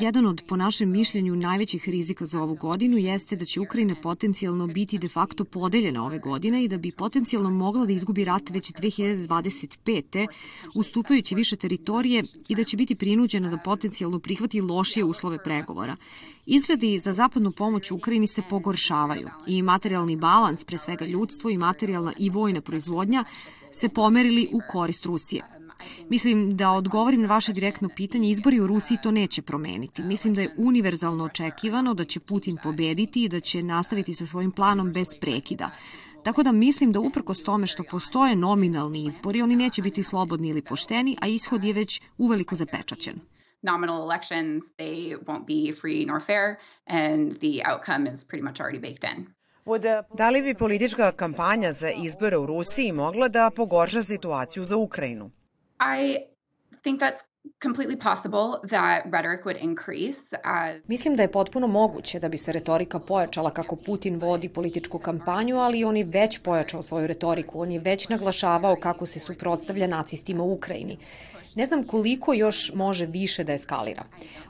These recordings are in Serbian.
Jedan od, po našem mišljenju, najvećih rizika za ovu godinu jeste da će Ukrajina potencijalno biti de facto podeljena ove godine i da bi potencijalno mogla da izgubi rat već 2025. ustupajući više teritorije i da će biti prinuđena da potencijalno prihvati lošije uslove pregovora. Izgledi za zapadnu pomoć Ukrajini se pogoršavaju i materijalni balans, pre svega ljudstvo i materijalna i vojna proizvodnja, se pomerili u korist Rusije. Mislim da odgovorim na vaše direktno pitanje, izbori u Rusiji to neće promeniti. Mislim da je univerzalno očekivano da će Putin pobediti i da će nastaviti sa svojim planom bez prekida. Tako da mislim da uprkos tome što postoje nominalni izbori, oni neće biti slobodni ili pošteni, a ishod je već uveliko zapečaćen nominal elections, they won't be free nor fair, and the outcome is pretty much already baked in. Da li bi politička kampanja za izbore u Rusiji mogla da pogorša situaciju za Ukrajinu? I think that's completely possible that rhetoric would increase as... Mislim da je potpuno moguće da bi se retorika pojačala kako Putin vodi političku kampanju, ali on je već pojačao svoju retoriku. On je već naglašavao kako se suprotstavlja nacistima u Ukrajini. Ne znam koliko još može više da eskalira.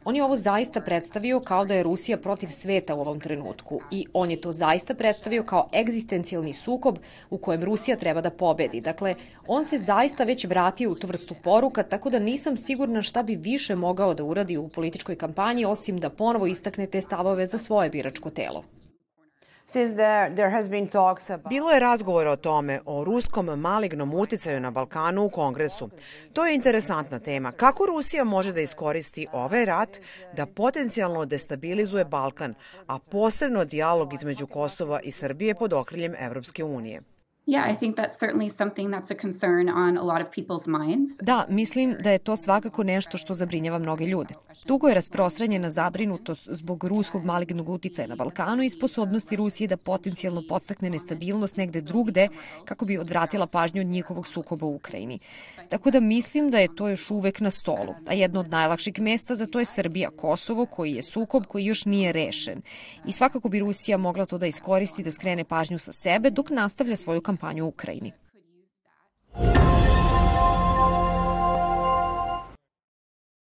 On je ovo zaista predstavio kao da je Rusija protiv sveta u ovom trenutku i on je to zaista predstavio kao egzistencijalni sukob u kojem Rusija treba da pobedi. Dakle, on se zaista već vratio u tu vrstu poruka, tako da nisam sigurna šta bi više mogao da uradi u političkoj kampanji, osim da ponovo istakne te stavove za svoje biračko telo. Bilo je razgovora o tome, o ruskom malignom uticaju na Balkanu u Kongresu. To je interesantna tema. Kako Rusija može da iskoristi ovaj rat da potencijalno destabilizuje Balkan, a posebno dijalog između Kosova i Srbije pod okriljem Evropske unije? Da, mislim da je to svakako nešto što zabrinjava mnoge ljude. Dugo je rasprostranjena zabrinutost zbog ruskog malignog uticaja na Balkanu i sposobnosti Rusije da potencijalno podstakne nestabilnost negde drugde kako bi odvratila pažnju od njihovog sukoba u Ukrajini. Tako da mislim da je to još uvek na stolu. A jedno od najlakših mesta za to je Srbija, Kosovo, koji je sukob koji još nije rešen. I svakako bi Rusija mogla to da iskoristi da skrene pažnju sa sebe dok nastavlja svoju kampanju u Ukrajini.